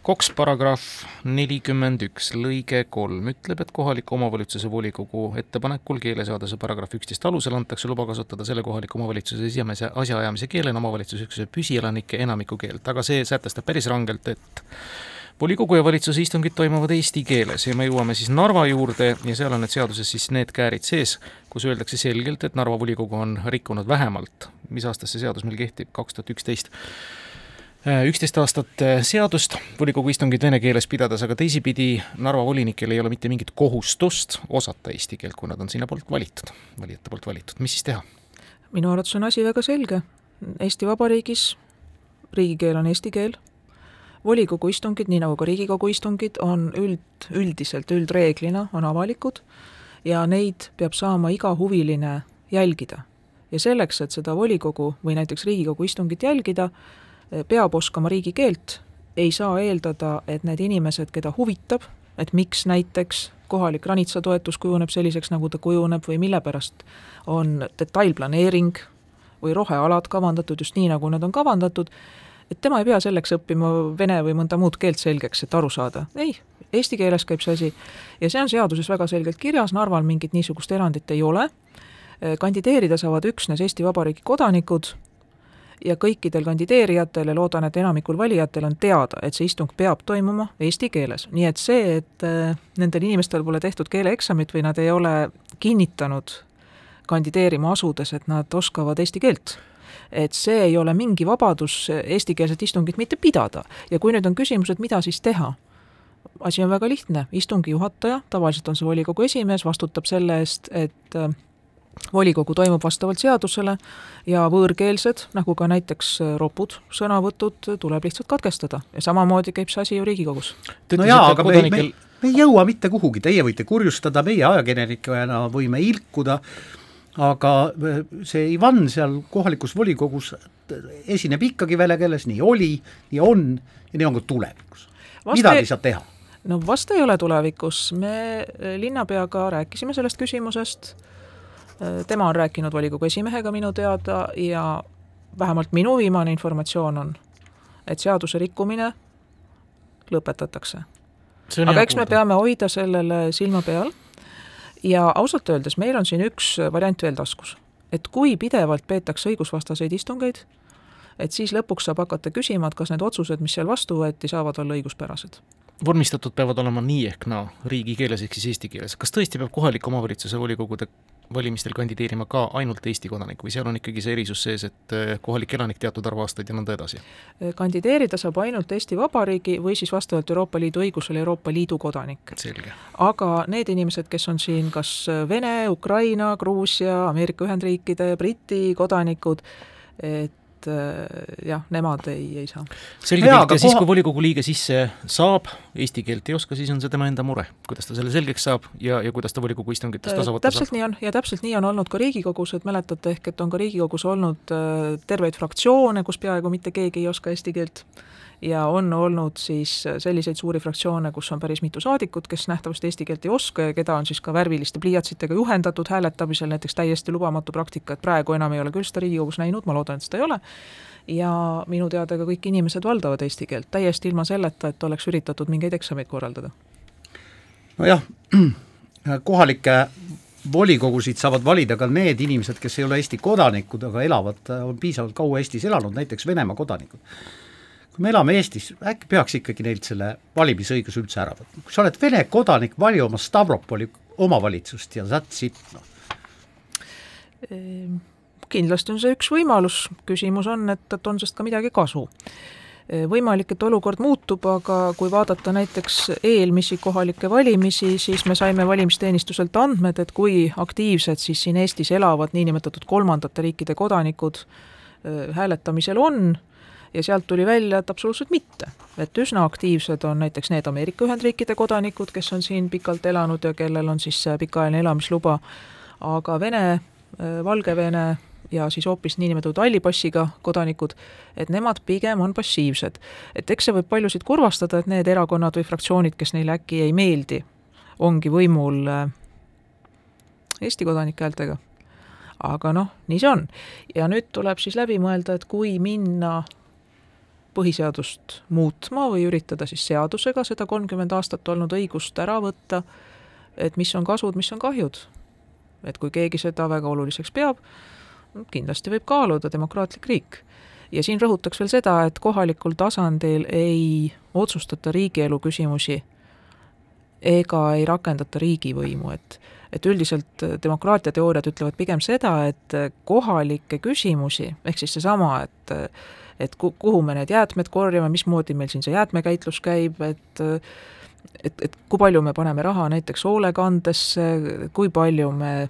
KOKS paragrahv nelikümmend üks lõige kolm ütleb, et kohaliku omavalitsuse volikogu ettepanekul keeleseaduse paragrahv üksteist alusel antakse luba kasutada selle kohaliku omavalitsuse esimese asjaajamise keelena omavalitsusüksuse püsielanike enamiku keelt, aga see sätestab päris rangelt, et volikogu ja valitsuse istungid toimuvad eesti keeles ja me jõuame siis Narva juurde ja seal on need seaduses siis need käärid sees, kus öeldakse selgelt, et Narva volikogu on rikkunud vähemalt, mis aastast see seadus meil kehtib, kaks tuhat üksteist üksteist aastat äh, seadust volikogu istungit vene keeles pidades, aga teisipidi Narva volinikel ei ole mitte mingit kohustust osata eesti keelt, kui nad on sinna poolt valitud, valijate poolt valitud, mis siis teha? minu arvates on asi väga selge. Eesti Vabariigis riigikeel on eesti keel, volikogu istungid, nii nagu ka Riigikogu istungid, on üld, üldiselt, üldreeglina on avalikud ja neid peab saama iga huviline jälgida. ja selleks, et seda volikogu või näiteks Riigikogu istungit jälgida, peab oskama riigikeelt, ei saa eeldada, et need inimesed, keda huvitab, et miks näiteks kohalik ranitsatoetus kujuneb selliseks, nagu ta kujuneb või mille pärast on detailplaneering või rohealad kavandatud just nii, nagu nad on kavandatud, et tema ei pea selleks õppima vene või mõnda muud keelt selgeks, et aru saada. ei, eesti keeles käib see asi ja see on seaduses väga selgelt kirjas, Narval mingit niisugust erandit ei ole, kandideerida saavad üksnes Eesti Vabariigi kodanikud ja kõikidel kandideerijatel ja loodan, et enamikul valijatel on teada, et see istung peab toimuma eesti keeles. nii et see, et äh, nendel inimestel pole tehtud keeleeksamit või nad ei ole kinnitanud kandideerima asudes, et nad oskavad eesti keelt, et see ei ole mingi vabadus eestikeelset istungit mitte pidada. ja kui nüüd on küsimus, et mida siis teha, asi on väga lihtne, istungi juhataja, tavaliselt on see volikogu esimees, vastutab selle eest, et äh, volikogu toimub vastavalt seadusele ja võõrkeelsed, nagu ka näiteks äh, ropud, sõnavõtud tuleb lihtsalt katkestada. Ja samamoodi käib see asi ju Riigikogus. no jaa, aga kodanikel... me, me, me ei jõua mitte kuhugi, teie võite kurjustada, meie ajakirjanikena võime ilkuda, aga äh, see Ivan seal kohalikus volikogus esineb ikkagi vene keeles, nii oli, nii on ja nii on ka tulevikus. midagi ei saa teha. no vast ei ole tulevikus, me linnapeaga rääkisime sellest küsimusest tema on rääkinud volikogu esimehega minu teada ja vähemalt minu viimane informatsioon on, et seaduse rikkumine lõpetatakse. aga eks me peame hoida sellele silma peal ja ausalt öeldes meil on siin üks variant veel taskus. et kui pidevalt peetakse õigusvastaseid istungeid, et siis lõpuks saab hakata küsima, et kas need otsused, mis seal vastu võeti, saavad olla õiguspärased vormistatud peavad olema nii ehk naa, riigikeeles ehk siis eesti keeles. kas tõesti peab kohaliku omavalitsuse volikogude valimistel kandideerima ka ainult Eesti kodanik või seal on ikkagi see erisus sees, et äh, kohalik elanik teatud arvu aastaid ja nõnda edasi? kandideerida saab ainult Eesti Vabariigi või siis vastavalt Euroopa Liidu õigusele Euroopa Liidu kodanik. aga need inimesed, kes on siin kas Vene, Ukraina, Gruusia, Ameerika Ühendriikide, Briti kodanikud, et et äh, jah, nemad ei, ei saa. selge pilt ja siis, kui volikogu liige sisse saab, eesti keelt ei oska, siis on see tema enda mure, kuidas ta selle selgeks saab ja, ja kuidas ta volikogu istungitest osa võtta saab. täpselt nii on ja täpselt nii on olnud ka Riigikogus, et mäletate ehk, et on ka Riigikogus olnud äh, terveid fraktsioone, kus peaaegu mitte keegi ei oska eesti keelt ja on olnud siis selliseid suuri fraktsioone, kus on päris mitu saadikut, kes nähtavasti eesti keelt ei oska ja keda on siis ka värviliste pliiatsitega juhendatud hääletamisel, näiteks täiesti lubamatu praktika, et praegu enam ei ole küll seda Riigikogus näinud, ma loodan, et seda ei ole, ja minu teada ka kõik inimesed valdavad eesti keelt, täiesti ilma selleta, et oleks üritatud mingeid eksameid korraldada. nojah, kohalikke volikogusid saavad valida ka need inimesed, kes ei ole Eesti kodanikud, aga elavad, on piisavalt kaua Eestis elanud, näiteks Venemaa kodanikud kui me elame Eestis, äkki peaks ikkagi neilt selle valimisõiguse üldse ära võtma, kui sa oled Vene kodanik, vali oma Stavropoli omavalitsust ja that's it, noh. Ehm, kindlasti on see üks võimalus, küsimus on, et, et on sellest ka midagi kasu. Ehm, võimalik, et olukord muutub, aga kui vaadata näiteks eelmisi kohalikke valimisi, siis me saime valimisteenistuselt andmed, et kui aktiivsed siis siin Eestis elavad niinimetatud kolmandate riikide kodanikud ehm, hääletamisel on ja sealt tuli välja, et absoluutselt mitte. et üsna aktiivsed on näiteks need Ameerika Ühendriikide kodanikud, kes on siin pikalt elanud ja kellel on siis pikaajaline elamisluba, aga Vene, äh, Valgevene ja siis hoopis niinimetatud halli passiga kodanikud, et nemad pigem on passiivsed. et eks see võib paljusid kurvastada, et need erakonnad või fraktsioonid, kes neile äkki ei meeldi, ongi võimul äh, Eesti kodanike häältega aga noh, nii see on. ja nüüd tuleb siis läbi mõelda, et kui minna põhiseadust muutma või üritada siis seadusega seda kolmkümmend aastat olnud õigust ära võtta, et mis on kasud, mis on kahjud. et kui keegi seda väga oluliseks peab, kindlasti võib kaaluda demokraatlik riik. ja siin rõhutaks veel seda, et kohalikul tasandil ei otsustata riigielu küsimusi ega ei rakendata riigivõimu, et et üldiselt demokraatia teooriad ütlevad pigem seda, et kohalikke küsimusi, ehk siis seesama, et et ku-, kuhu me need jäätmed korjame, mismoodi meil siin see jäätmekäitlus käib, et et, et kui palju me paneme raha näiteks hoolekandesse, kui palju me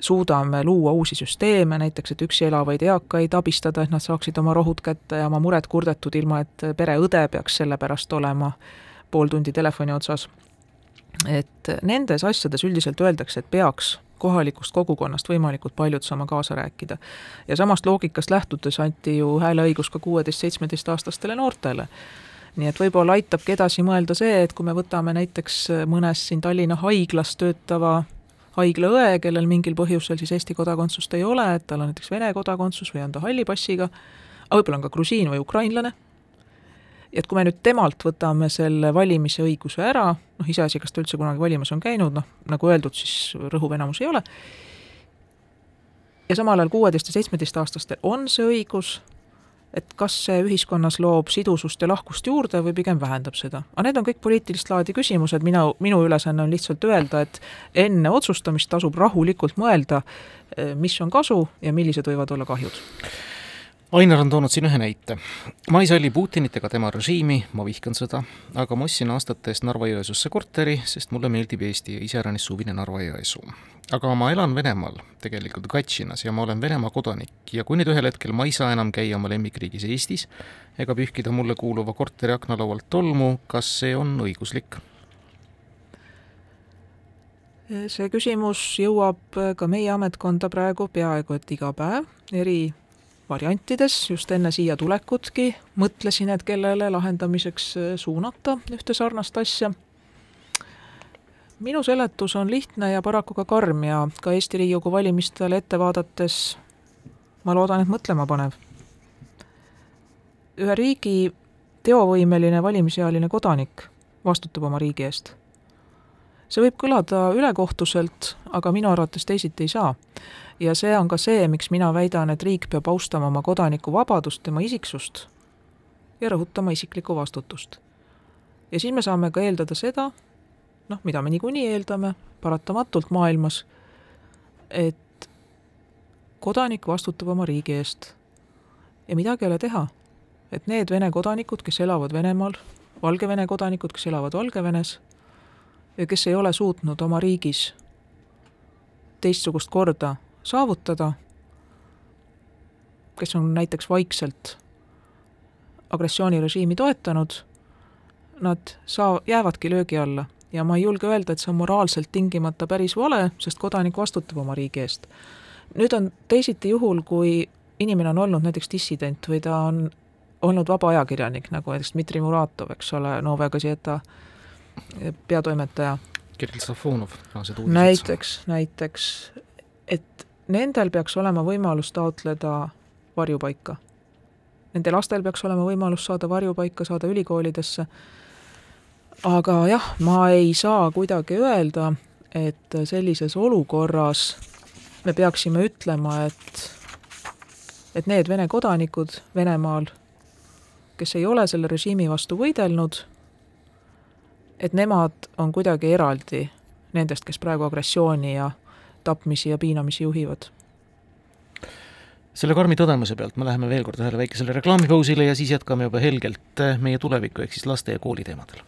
suudame luua uusi süsteeme, näiteks et üksi elavaid eakaid abistada, et nad saaksid oma rohud kätte ja oma mured kurdetud, ilma et pereõde peaks selle pärast olema pool tundi telefoni otsas. et nendes asjades üldiselt öeldakse, et peaks kohalikust kogukonnast võimalikult paljud saama kaasa rääkida. ja samast loogikast lähtudes anti ju hääleõigus ka kuueteist-seitsmeteistaastastele noortele. nii et võib-olla aitabki edasi mõelda see, et kui me võtame näiteks mõnes siin Tallinna haiglas töötava haiglaõe, kellel mingil põhjusel siis Eesti kodakondsust ei ole, et tal on näiteks Vene kodakondsus või on ta halli passiga, aga võib-olla on ka grusiin või ukrainlane et kui me nüüd temalt võtame selle valimise õiguse ära, noh iseasi, kas ta üldse kunagi valimas on käinud, noh nagu öeldud, siis rõhuv enamus ei ole, ja samal ajal kuueteist- ja seitsmeteistaastastel on see õigus, et kas see ühiskonnas loob sidusust ja lahkust juurde või pigem vähendab seda. aga need on kõik poliitilist laadi küsimused, mina, minu ülesanne on lihtsalt öelda, et enne otsustamist tasub rahulikult mõelda, mis on kasu ja millised võivad olla kahjud Ainar on toonud siin ühe näite. ma ei salli Putinit ega tema režiimi, ma vihkan sõda, aga ma ostsin aastate eest Narva-Jõesuusse korteri, sest mulle meeldib Eesti ja iseäranis suvine Narva-Jõesuu. aga ma elan Venemaal, tegelikult Katšinas, ja ma olen Venemaa kodanik ja kui nüüd ühel hetkel ma ei saa enam käia oma lemmikriigis Eestis ega pühkida mulle kuuluva korteri aknalaualt tolmu, kas see on õiguslik? see küsimus jõuab ka meie ametkonda praegu peaaegu et iga päev, eri variantides, just enne siia tulekutki mõtlesin, et kellele lahendamiseks äh, suunata ühte sarnast asja. minu seletus on lihtne ja paraku ka karm ja ka Eesti Riigikogu valimistele ette vaadates ma loodan, et mõtlema panev. ühe riigi teovõimeline valimisealine kodanik vastutab oma riigi eest. see võib kõlada ülekohtuselt, aga minu arvates teisiti ei saa ja see on ka see, miks mina väidan, et riik peab austama oma kodaniku vabadust, tema isiksust ja rõhutama isiklikku vastutust. ja siis me saame ka eeldada seda, noh, mida me niikuinii eeldame paratamatult maailmas, et kodanik vastutab oma riigi eest ja midagi ei ole teha. et need Vene kodanikud, kes elavad Venemaal, Valgevene kodanikud, kes elavad Valgevenes ja kes ei ole suutnud oma riigis teistsugust korda saavutada, kes on näiteks vaikselt agressioonirežiimi toetanud, nad saa-, jäävadki löögi alla ja ma ei julge öelda, et see on moraalselt tingimata päris vale, sest kodanik vastutab oma riigi eest. nüüd on teisiti juhul, kui inimene on olnud näiteks dissident või ta on olnud vaba ajakirjanik, nagu näiteks Dmitri Muratov, eks ole, Novaya Gazeta peatoimetaja. Kirill Safonov, tänased uudised. näiteks, näiteks, et nendel peaks olema võimalus taotleda varjupaika. Nende lastel peaks olema võimalus saada varjupaika, saada ülikoolidesse, aga jah, ma ei saa kuidagi öelda, et sellises olukorras me peaksime ütlema, et et need Vene kodanikud Venemaal, kes ei ole selle režiimi vastu võidelnud, et nemad on kuidagi eraldi nendest, kes praegu agressiooni ja tapmisi ja piinamisi juhivad selle karmi tõdemuse pealt me läheme veel kord ühele väikesele reklaamipausile ja siis jätkame juba helgelt meie tuleviku ehk siis laste ja kooli teemadel.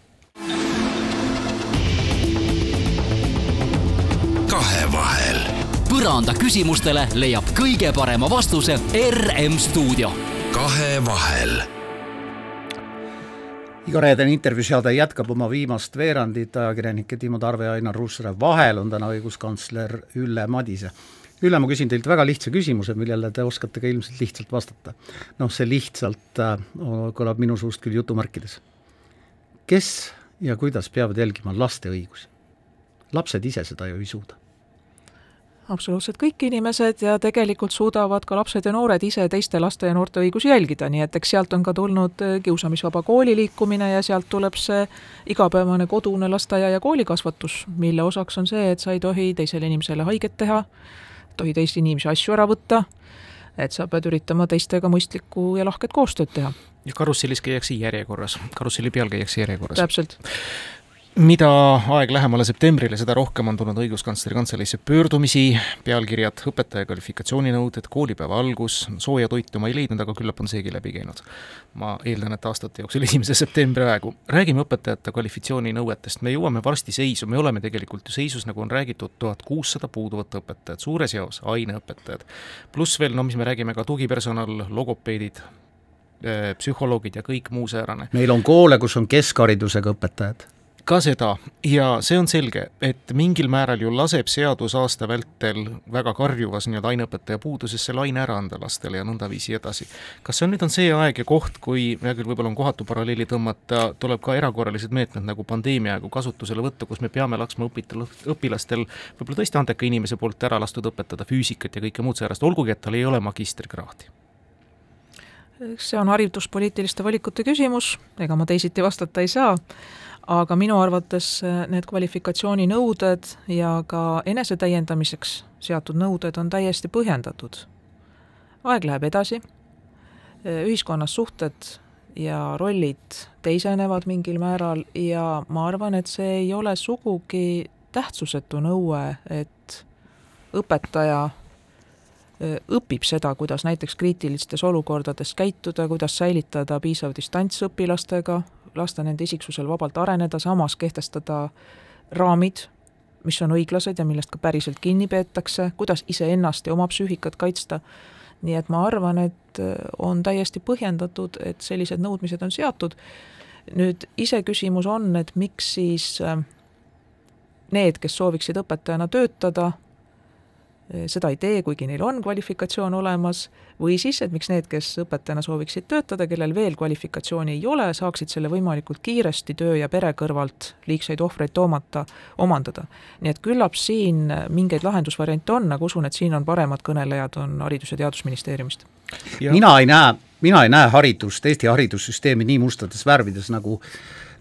kahevahel. põranda küsimustele leiab kõige parema vastuse RM stuudio. kahevahel igareedene intervjuuseade jätkab oma viimast veerandit, ajakirjanike Timo Tarve ja Ainar Ruussaare vahel on täna õiguskantsler Ülle Madise. Ülle, ma küsin teilt väga lihtsa küsimuse, millele te oskate ka ilmselt lihtsalt vastata. noh, see lihtsalt äh, kõlab minu suust küll jutumärkides. kes ja kuidas peavad jälgima laste õigusi? lapsed ise seda ju ei suuda absoluutselt kõik inimesed ja tegelikult suudavad ka lapsed ja noored ise teiste laste ja noorte õigusi jälgida, nii et eks sealt on ka tulnud äh, kiusamisvaba kooli liikumine ja sealt tuleb see igapäevane kodune lasteaia- ja koolikasvatus, mille osaks on see, et sa ei tohi teisele inimesele haiget teha, tohi teisi inimesi asju ära võtta, et sa pead üritama teistega mõistlikku ja lahket koostööd teha. ja karussellis käiakse järjekorras, karusselli peal käiakse järjekorras. täpselt mida aeg lähemale septembrile, seda rohkem on tulnud õiguskantsleri kantseleisse pöördumisi, pealkirjad õpetaja kvalifikatsiooninõuded, koolipäeva algus, sooja toitu ma ei leidnud, aga küllap on seegi läbi käinud. ma eeldan, et aastate jooksul esimese septembri aegu. räägime õpetajate kvalifikatsiooninõuetest, me jõuame varsti seisu, me oleme tegelikult ju seisus, nagu on räägitud, tuhat kuussada puuduvat õpetajat, suures jaos aineõpetajad. pluss veel, no mis me räägime, ka tugipersonal, logopeedid, eh, psühholoogid ja kõik muu säärane. meil on koole, kus on keskharidusega õpetajad ka seda ja see on selge, et mingil määral ju laseb seadus aasta vältel väga karjuvas nii-öelda aineõpetaja puuduses selle aine ära anda lastele ja nõndaviisi edasi. kas see on nüüd on see aeg ja koht, kui, hea küll, võib-olla on kohatu paralleeli tõmmata, tuleb ka erakorralised meetmed nagu pandeemia aegu kasutusele võtta, kus me peame laskma õpitel, õpilastel võib-olla tõesti andeka inimese poolt ära lastud õpetada füüsikat ja kõike muud säärast, olgugi et tal ei ole magistrikraadi see on hariduspoliitiliste valikute küsimus, ega ma teisiti vastata ei saa aga minu arvates äh, need kvalifikatsiooninõuded ja ka enesetäiendamiseks seatud nõuded on täiesti põhjendatud. aeg läheb edasi, äh, ühiskonnas suhted ja rollid teisenevad mingil määral ja ma arvan, et see ei ole sugugi tähtsusetu nõue, et õpetaja äh, õpib seda, kuidas näiteks kriitilistes olukordades käituda, kuidas säilitada piisav distants õpilastega, lasta nende isiksusel vabalt areneda, samas kehtestada raamid, mis on õiglased ja millest ka päriselt kinni peetakse, kuidas iseennast ja oma psüühikat kaitsta. nii et ma arvan, et äh, on täiesti põhjendatud, et sellised nõudmised on seatud. nüüd iseküsimus on, et miks siis äh, need, kes sooviksid õpetajana töötada, seda ei tee, kuigi neil on kvalifikatsioon olemas, või siis, et miks need, kes õpetajana sooviksid töötada, kellel veel kvalifikatsiooni ei ole, saaksid selle võimalikult kiiresti töö ja pere kõrvalt liigseid ohvreid toomata, omandada. nii et küllap siin mingeid lahendusvariante on, aga usun, et siin on paremad kõnelejad, on Haridus- ja Teadusministeeriumist. mina ei näe, mina ei näe haridust, Eesti haridussüsteemi nii mustades värvides, nagu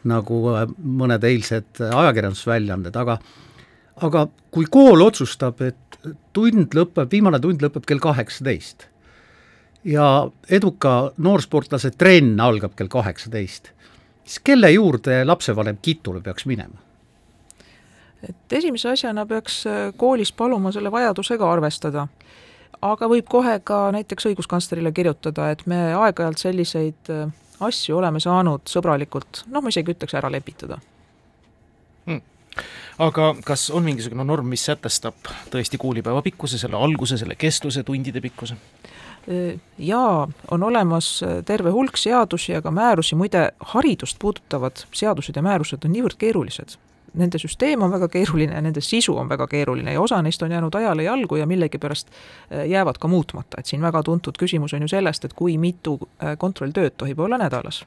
nagu mõned eilsed ajakirjandusväljaanded, aga aga kui kool otsustab, et tund lõpeb, viimane tund lõpeb kell kaheksateist. Ja eduka noorsportlase trenn algab kell kaheksateist, siis kelle juurde lapsevanem kitule peaks minema? et esimese asjana peaks äh, koolis paluma selle vajadusega arvestada. aga võib kohe ka näiteks õiguskantslerile kirjutada, et me aeg-ajalt selliseid äh, asju oleme saanud sõbralikult, noh, ma isegi ütleks, ära lepitada aga kas on mingisugune norm, mis sätestab tõesti koolipäeva pikkuse, selle alguse, selle kestvuse, tundide pikkuse? Jaa, on olemas terve hulk seadusi ja ka määrusi, muide haridust puudutavad seadused ja määrused on niivõrd keerulised. Nende süsteem on väga keeruline ja nende sisu on väga keeruline ja osa neist on jäänud ajale jalgu ja millegipärast jäävad ka muutmata, et siin väga tuntud küsimus on ju sellest, et kui mitu kontrolltööd tohib olla nädalas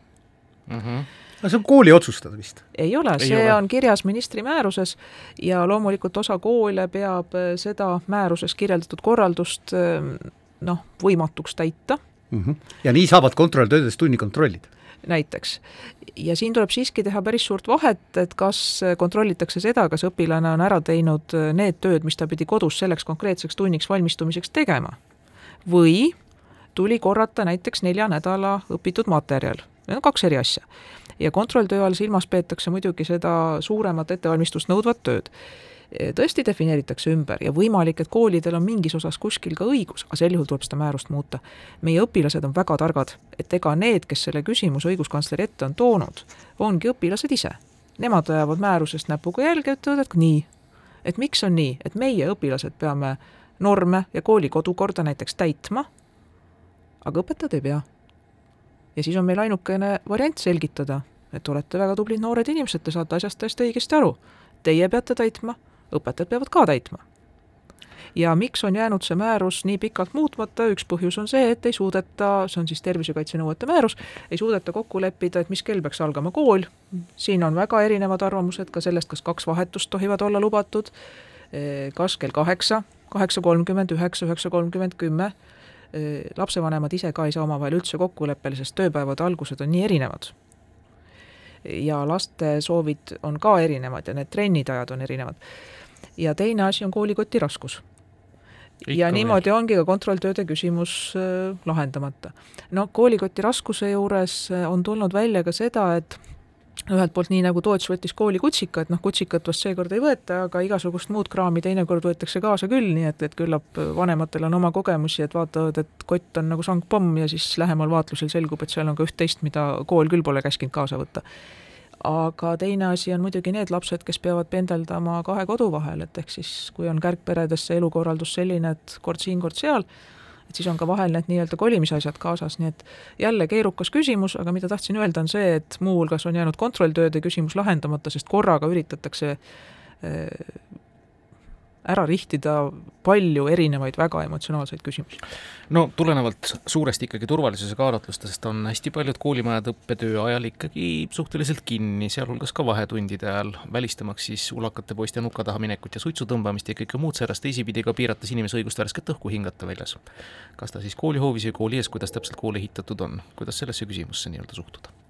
mm. -hmm no see on kooli otsustada vist? ei ole, see ole. on kirjas ministri määruses ja loomulikult osa koole peab äh, seda määruses kirjeldatud korraldust äh, noh, võimatuks täita mm. -hmm. ja nii saavad kontrolltöödes tunni kontrollida? näiteks. ja siin tuleb siiski teha päris suurt vahet, et kas kontrollitakse seda, kas õpilane on ära teinud äh, need tööd, mis ta pidi kodus selleks konkreetseks tunniks valmistumiseks tegema. või tuli korrata näiteks nelja nädala õpitud materjal, need on kaks eri asja ja kontrolltöö all silmas peetakse muidugi seda suuremat ettevalmistust nõudvat tööd tõesti defineeritakse ümber ja võimalik, et koolidel on mingis osas kuskil ka õigus, aga sel juhul tuleb seda määrust muuta. meie õpilased on väga targad, et ega need, kes selle küsimuse õiguskantsleri ette on toonud, ongi õpilased ise. Nemad ajavad määrusest näpuga jälge, ütlevad, et nii. et miks on nii, et meie õpilased peame norme ja kooli kodukorda näiteks täitma, aga õpetajad ei pea ja siis on meil ainukene variant selgitada, et olete väga tublid noored inimesed, te saate asjast täiesti õigesti aru. Teie peate täitma, õpetajad peavad ka täitma. ja miks on jäänud see määrus nii pikalt muutmata, üks põhjus on see, et ei suudeta, see on siis tervisekaitsenõuete määrus, ei suudeta kokku leppida, et mis kell peaks algama kool, siin on väga erinevad arvamused ka sellest, kas kaks vahetust tohivad olla lubatud, kas kell kaheksa, kaheksa kolmkümmend, üheksa, üheksa kolmkümmend, kümme lapsevanemad ise ka ei saa omavahel üldse kokkuleppele, sest tööpäevade algused on nii erinevad. ja laste soovid on ka erinevad ja need trennide ajad on erinevad. ja teine asi on koolikoti raskus. ja niimoodi veel. ongi ka kontrolltööde küsimus lahendamata. no koolikoti raskuse juures on tulnud välja ka seda, et ühelt poolt nii, nagu Toots võttis kooli kutsika, et noh, kutsikat vast seekord ei võeta, aga igasugust muud kraami teinekord võetakse kaasa küll, nii et, et küllap vanematel on oma kogemusi, et vaatavad, et kott on nagu sangpomm ja siis lähemal vaatlusel selgub, et seal on ka üht-teist, mida kool küll pole käskinud kaasa võtta. aga teine asi on muidugi need lapsed, kes peavad pendeldama kahe kodu vahel, et ehk siis kui on kärgperedes see elukorraldus selline, et kord siin, kord seal, et siis on ka vahel need nii-öelda kolimisasjad kaasas, nii et jälle keerukas küsimus, aga mida tahtsin öelda, on see, et muuhulgas on jäänud kontrolltööde küsimus lahendamata, sest korraga üritatakse äh, ära rihtida palju erinevaid väga emotsionaalseid küsimusi. no tulenevalt suuresti ikkagi turvalisuse kaalutlustest on hästi paljud koolimajad õppetöö ajal ikkagi suhteliselt kinni, sealhulgas ka vahetundide ajal, välistamaks siis ulakate poiste nuka taha minekut ja suitsu tõmbamist ja kõike muud säärast, teisipidi ka piirates inimese õigust värsket õhku hingata väljas. kas ta siis koolihoovis või kooli ees, kuidas täpselt kool ehitatud on, kuidas sellesse küsimusse nii-öelda suhtuda?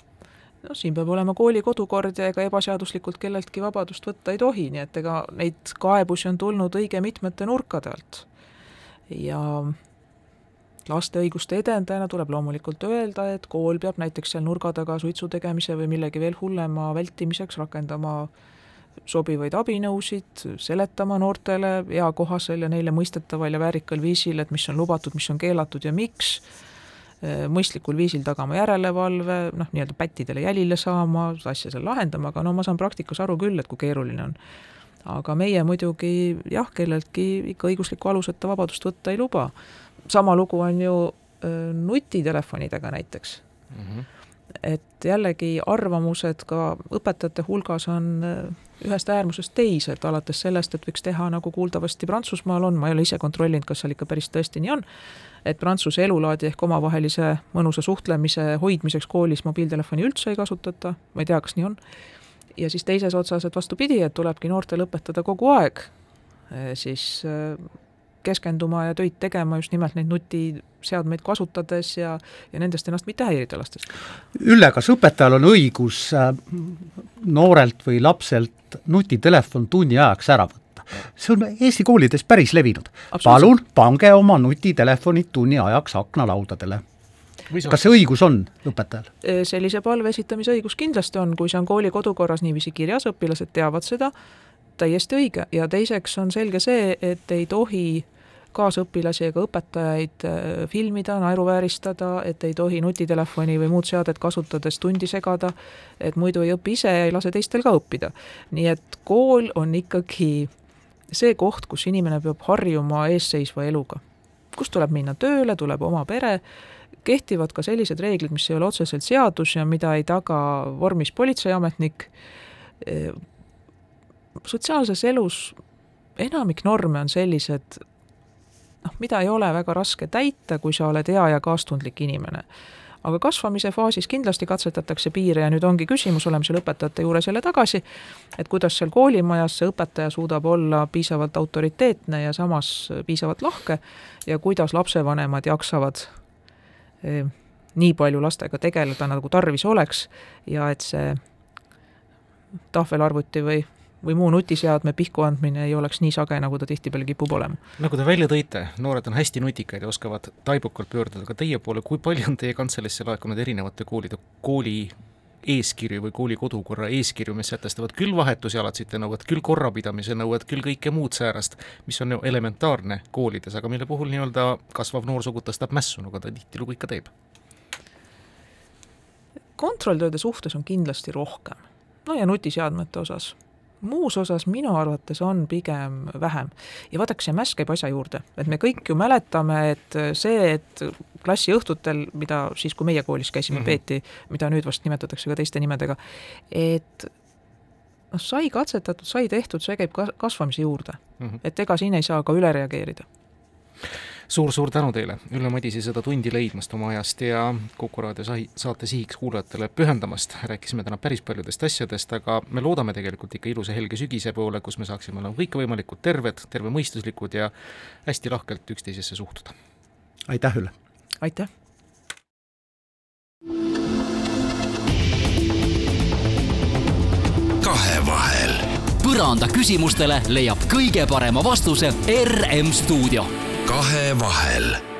Noh, siin peab olema kooli kodukord ja ega ebaseaduslikult kelleltki vabadust võtta ei tohi, nii et ega neid kaebusi on tulnud õige mitmete nurkade alt. ja laste õiguste edendajana tuleb loomulikult öelda, et kool peab näiteks seal nurga taga suitsu tegemise või millegi veel hullema vältimiseks rakendama sobivaid abinõusid, seletama noortele eakohasel ja neile mõistetaval ja väärikal viisil, et mis on lubatud, mis on keelatud ja miks mõistlikul viisil tagama järelevalve, noh, nii-öelda pättidele jälile saama, asja seal lahendama, aga no ma saan praktikas aru küll, et kui keeruline on. aga meie muidugi jah, kelleltki ikka õiguslikku aluseta vabadust võtta ei luba. sama lugu on ju äh, nutitelefonidega näiteks mm. -hmm. et jällegi arvamused ka õpetajate hulgas on äh, ühest äärmusest teise, et alates sellest, et võiks teha, nagu kuuldavasti Prantsusmaal on, ma ei ole ise kontrollinud, kas seal ikka päris tõesti nii on, et Prantsuse elulaadi ehk omavahelise mõnusa suhtlemise hoidmiseks koolis mobiiltelefoni üldse ei kasutata, ma ei tea, kas nii on, ja siis teises otsas, et vastupidi, et tulebki noortel õpetada kogu aeg eh, siis eh, keskenduma ja töid tegema just nimelt neid nutiseadmeid kasutades ja, ja nendest ennast mitte häirida lastes. Ülle, kas õpetajal on õigus eh, noorelt või lapselt nutitelefon tunni ajaks ära võtta? See on Eesti koolides päris levinud. palun pange oma nutitelefonid tunni ajaks aknalaudadele kas see õigus on õpetajal? sellise palve esitamise õigus kindlasti on, kui see on kooli kodukorras niiviisi kirjas, õpilased teavad seda, täiesti õige ja teiseks on selge see, et ei tohi kaasõpilasi ega õpetajaid äh, filmida, naeruvääristada, et ei tohi nutitelefoni või muud seadet kasutades tundi segada, et muidu ei õpi ise ja ei lase teistel ka õppida. nii et kool on ikkagi see koht, kus inimene peab harjuma eesseisva eluga. kus tuleb minna tööle, tuleb oma pere, kehtivad ka sellised reeglid, mis ei ole otseselt seadus ja mida ei taga vormis politseiametnik, sotsiaalses elus enamik norme on sellised, noh, mida ei ole väga raske täita, kui sa oled hea ja kaastundlik inimene. Aga kasvamise faasis kindlasti katsetatakse piire ja nüüd ongi küsimus, oleme seal õpetajate juures jälle tagasi, et kuidas seal koolimajas see õpetaja suudab olla piisavalt autoriteetne ja samas piisavalt lahke ja kuidas lapsevanemad jaksavad eh, nii palju lastega tegeleda, nagu tarvis oleks ja et see tahvelarvuti või või muu nutiseadme pihku andmine ei oleks nii sage, nagu ta tihtipeale kipub olema. nagu te välja tõite, noored on hästi nutikad ja oskavad taibukalt pöörduda ka teie poole, kui palju on teie kantseleisse laekunud erinevate koolide kooli eeskirju või kooli kodukorra eeskirju, mis sätestavad küll vahetusjalatsite nõuet, küll korrapidamise nõuet, küll kõike muud säärast, mis on ju elementaarne koolides, aga mille puhul nii-öelda kasvav noorsugu tõstab mässu, nagu ta tihtilugu ikka teeb? kontrolltööde suhtes on kindlasti rohkem. no ja nutiseadmete osas muus osas minu arvates on pigem vähem. ja vaadake, see mäss käib asja juurde, et me kõik ju mäletame, et see, et klassiõhtutel, mida siis, kui meie koolis käisime mm, -hmm. peeti, mida nüüd vast nimetatakse ka teiste nimedega, et noh, sai katsetatud, sai tehtud, see käib ka kasvamise juurde mm. -hmm. et ega siin ei saa ka üle reageerida suur-suur tänu teile, Ülle Madise, seda tundi leidmast oma ajast ja Kuku raadio saate sihiks kuulajatele pühendamast. rääkisime täna päris paljudest asjadest, aga me loodame tegelikult ikka ilusa helge sügise poole, kus me saaksime olema kõikvõimalikud terved, tervemõistuslikud ja hästi lahkelt üksteisesse suhtuda. aitäh, Ülle! aitäh! kahevahel. põranda küsimustele leiab kõige parema vastuse RM stuudio kahevahel